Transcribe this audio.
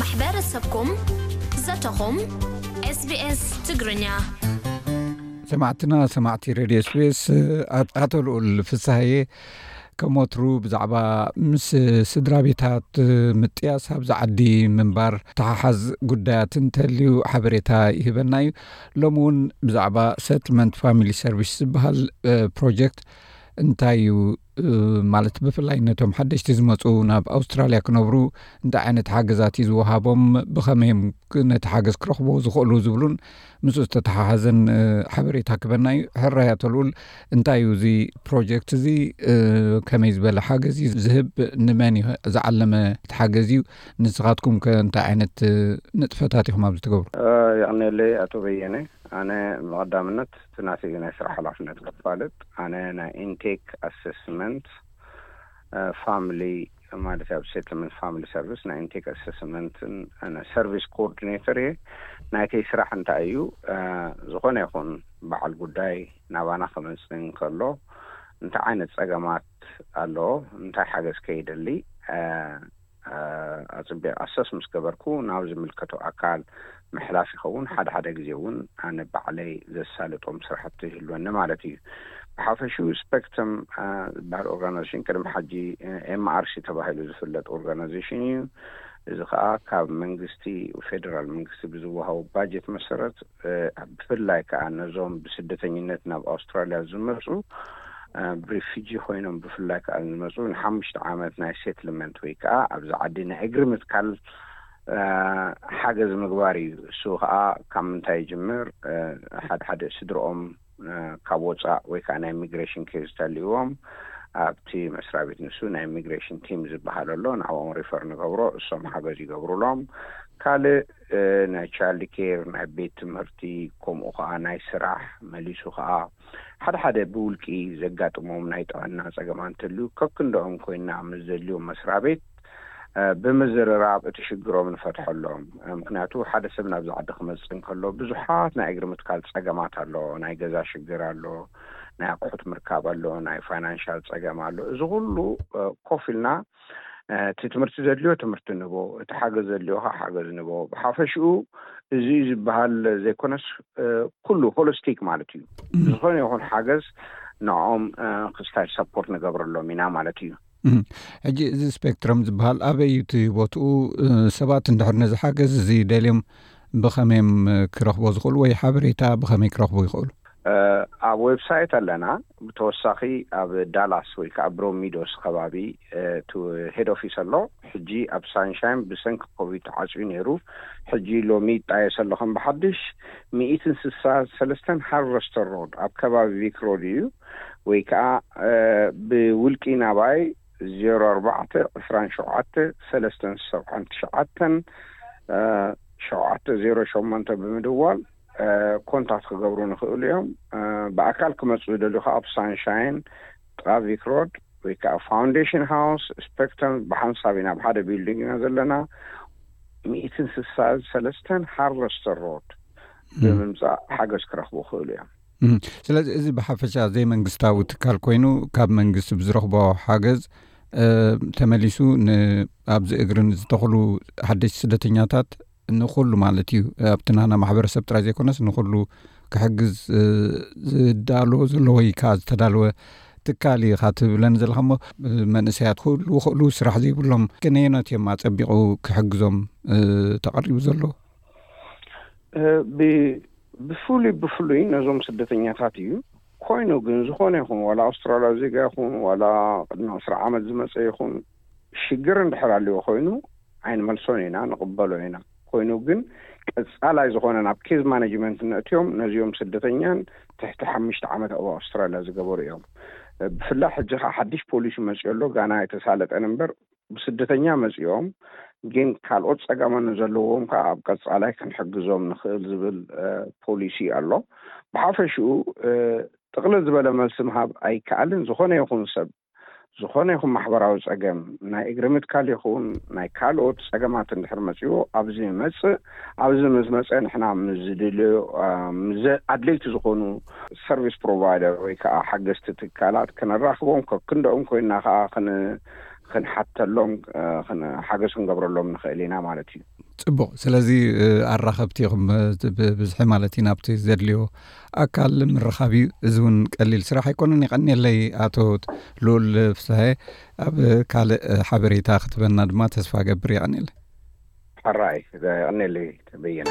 ማሕበረሰብኩም ዘተኹም SBS ትግርኛ ሰማዕትና ሰማዕቲ ረድዮ ስቤስ ኣቶ ልኡል ፍሳሃየ ከም ወትሩ ብዛዕባ ምስ ስድራ ቤታት ምጥያስ ኣብዚ ዓዲ ምንባር ተሓሓዝ ጉዳያት እንተልዩ ሓበሬታ ይህበና እዩ ሎሚ እውን ብዛዕባ ሰትልመንት ፋሚሊ ሰርቪስ ዝበሃል ፕሮጀክት እንታይ እዩ ማለት ብፍላይ ነቶም ሓደሽቲ ዝመፁ ናብ ኣውስትራልያ ክነብሩ እንታይ ዓይነት ሓገዛት እዩ ዝወሃቦም ብኸመይ እዮም ነቲ ሓገዝ ክረኽቡ ዝኽእሉ ዝብሉን ምስ ዝተተሓሓዘን ሓበሬታ ክበና እዩ ሕራይ ኣተልኡል እንታይ እዩ እዚ ፕሮጀክት እዚ ከመይ ዝበለ ሓገዝ እዩ ዝህብ ንመን እዩ ዝዓለመ ሓገዝ እዩ ንስኻትኩም ከእንታይ ዓይነት ንጥፈታት ኢኹም ኣብ ዝትገብሩ የቕኔለይ ኣቶ በየነ ኣነ ብቐዳምነት እቲ ናተይ ናይ ስራሕ ሓላፍነት ከፋልጥ ኣነ ናይ ኢንቴክ ኣሰስመንት ፋሚሊ ማለት ኣብ ሴትልመንት ፋሚሊ ሰርቪስ ናይ ኢንቴክ ኣሰስመንትን ሰርቪስ ኮኦርዲኔተር እየ ናይተይ ስራሕ እንታይ እዩ ዝኾነ ይኹን በዓል ጉዳይ ናባና ክመፅእ እንከሎ እንታይ ዓይነት ፀገማት ኣለዎ እንታይ ሓገዝ ከይደሊ ኣጽቢቐ ኣሰስ ምስ ገበርኩ ናብ ዝምልከቶ ኣካል ምሕላፍ ይኸውን። ሓደ ሓደ ግዜ እውን ኣነ ባዕለይ ዘሳልጦም ስራሕቲ ይህልወኒ ማለት እዩ። ብሓፈሽኡ Spectrum ዝበሃል ኦርጋናይዜሽን ቅድሚ ሕጂ MRC ተባሂሉ ዝፍለጥ ኦርጋናይዜሽን እዩ። እዚ ከኣ ካብ መንግስቲ ፌደራል መንግስቲ ብዝወሃቦ ባጀት መሰረት ብፍላይ ከኣ ነዞም ብስደተኝነት ናብ ኣውስትራልያ ዝመጹ ብሪፊጂ ኮይኖም ብፍላይ ከኣ ዝመጹ ንሓሙሽተ ዓመት ናይ ሴትልመንት ወይ ከኣ ኣብዚ ዓዲ ናይ እግሪ ምትካል ሓገዝ ምግባር እዩ እሱ ከኣ ካብ ምንታይ ይጅምር ሓደ ሓደ ስድርኦም ካብ ወፃእ ወይ ከዓ ናይ ኢሚግሬሽን ኬዝ ተልይዎም ኣብቲ መስሪያ ቤት ንሱ ናይ ኢሚግሬሽን ቲም ዝበሃል ኣሎ ንዕኦም ሪፈር ንገብሮ እሶም ሓገዝ ይገብሩሎም ካልእ ናይ ቻይልድ ኬር ናይ ቤት ትምህርቲ ከምኡ ከዓ ናይ ስራሕ መሊሱ ከዓ ሓደ ሓደ ብውልቂ ዘጋጥሞም ናይ ጥዕና ፀገማ እንትልዩ ከክንደኦም ኮይና ምስ ዘድልዮም መስሪያ ቤት ብምዝርራብ እቲ ሽግሮም ንፈትሐሎም። ምኽንያቱ ሓደ ሰብ ናብዚ ዓዲ ክመጽእ እንከሎ ብዙሓት ናይ እግሪ ምትካል ጸገማት ኣሎ። ናይ ገዛ ሽግር ኣሎ፣ ናይ ኣቑሑት ምርካብ ኣሎ፣ ናይ ፋይናንሻል ጸገም ኣሎ። እዚ ኩሉ ኮፍ ኢልና እቲ ትምህርቲ ዘድልዮ ትምህርቲ ንህቦ፣ እቲ ሓገዝ ዘድልዮ ከኣ ሓገዝ ንህቦ። ብሓፈሽኡ እዚ እዩ ዝበሃል ዘይኮነስ ኩሉ ሆሊስቲክ ማለት እዩ። ዝኾነ ይኹን ሓገዝ ንዕኦም ክስታይ፣ ሰፖርት፣ ንገብረሎም ኢና ማለት እዩ። ሕጂ እዚ ስፔክትሮም ዝበሃል ኣበይ እዩ እቲ ቦትኡ ሰባት እንድሕር ነዚ ሓገዝ እዚ ደልዮም ብኸመይ እዮም ክረኽቦ ዝኽእሉ ወይ ሓበሬታ ብኸመይ ክረኽቡ ይኽእሉ ኣብ ዌብሳይት ኣለና ብተወሳኺ ኣብ ዳላስ ወይ ከዓ ብሮሚዶስ ከባቢ እቲ ሄድ ኦፊስ ኣሎ ሕጂ ኣብ ሳንሻይን ብሰንኪ ኮቪድ ተዓፅዩ ነይሩ ሕጂ ሎሚ ይጣየሰ ኣሎ ከም ብሓድሽ ሚእትን ስሳ ሰለስተን ሃርቨስተር ሮድ ኣብ ከባቢ ቪክ ሮድ እዩ ወይ ከኣ ብውልቂ ናባይ ዜሮ ኣርባዕተ ዕስራን ሸውዓተ ሰለስተን ሰብዓን ትሽዓተን ሸውዓተ ዜሮ ሸሞንተ ብምድዋል ኮንታት ክገብሩን ይኽእሉ እዮም። ብኣካል ክመጹ ዝደልዩ ከኣ ኣብ ሳንሻይን ጥቓ ቪክ ሮድ ወይ ከኣ ፋውንዴሽን ሃውስ ስፐክተም ብሓንሳብ ኢና ኣብ ሓደ ቢልዲንግ ኢና ዘለና ሚእትን ስሳን ሰለስተን ሃርቨስተር ሮድ ብምምጻእ ሓገዝ ክረኽቡ ይኽእሉ እዮም። ስለዚ እዚ ብሓፈሻ ዘይመንግስታዊ ትካል ኮይኑ ካብ መንግስቲ ብዝረኽቦ ሓገዝ ተመሊሱ ንኣብዚ እግሪ ዝተኽሉ ሓደሽቲ ስደተኛታት ንኩሉ ማለት እዩ ኣብቲ ናና ማሕበረሰብ ጥራይ ዘይኮነስ ንኩሉ ክሕግዝ ዝዳለዎ ዘሎ ወይ ከዓ ዝተዳለወ ትካል እዩ ካ ትብለኒ ዘለካ ሞ መንእሰያት ክህሉ ክእሉ ስራሕ ዘይብሎም ከነየኖት እዮም ኣፀቢቑ ክሕግዞም ተቐሪቡ ዘሎ ብፍሉይ ብፍሉይ ነዞም ስደተኛታት እዩ ኮይኑ ግን ዝኾነ ይኹን ዋላ ኣውስትራልያ ዜጋ ይኹን ዋላ ቅድሚ ዕስራ ዓመት ዝመፀ ይኹን ሽግር እንድሕር ኣለዎ ኮይኑ ኣይንመልሶን ኢና ንቕበሎ ኢና ኮይኑ ግን ቀፃላይ ዝኾነ ናብ ኬዝ ማኔጅመንት ነእትዮም ነዚኦም ስደተኛን ትሕቲ ሓሙሽተ ዓመት ኣብ ኣውስትራልያ ዝገበሩ እዮም ብፍላይ ሕጂ ከዓ ሓድሽ ፖሊሲ መፅዮ ኣሎ ጋና ኣይተሳለጠን እምበር ብስደተኛ መጺኦም ግን ካልኦት ጸገማት ንዘለዎም ከኣ ኣብ ቀጻላይ ክንሕግዞም ንኽእል ዝብል ፖሊሲ ኣሎ። ብሓፈሽኡ ጥቕልል ዝበለ መልሲ ምሃብ ኣይከኣልን፣ ዝኾነ ይኹን ሰብ ዝኾነ ይኹን ማሕበራዊ ጸገም ናይ እግሪ ምትካል ይኹን ናይ ካልኦት ጸገማት እንድሕር መጺዎ ኣብዚ ይመጽእ ኣብዚ ምስ መጸ ንሕና ምስ ዝድልዮ ምስ ኣድለይቲ ዝኾኑ ሰርቪስ ፕሮቫይደር ወይ ከኣ ሓገዝቲ ትካላት ክነራኽቦም ከክንደኦም ኮይና ከኣ ኽንሓተሎም ሓገዝ ክንገብረሎም ንኽእል ኢና ማለት እዩ። ፅቡቕ ስለዚ ኣራኸብቲ ኢኹም ብብዝሒ ማለት እዩ ናብቲ ዘድልዮ ኣካል ምርኻብ እዩ እዚ እውን ቀሊል ስራሕ ኣይኮነን የቐንየለይ ኣቶ ልኡል ፍስሃየ ኣብ ካልእ ሓበሬታ ክትበና ድማ ተስፋ ገብር የቐንየለይ ሕራይ የቐንየለይ በየነ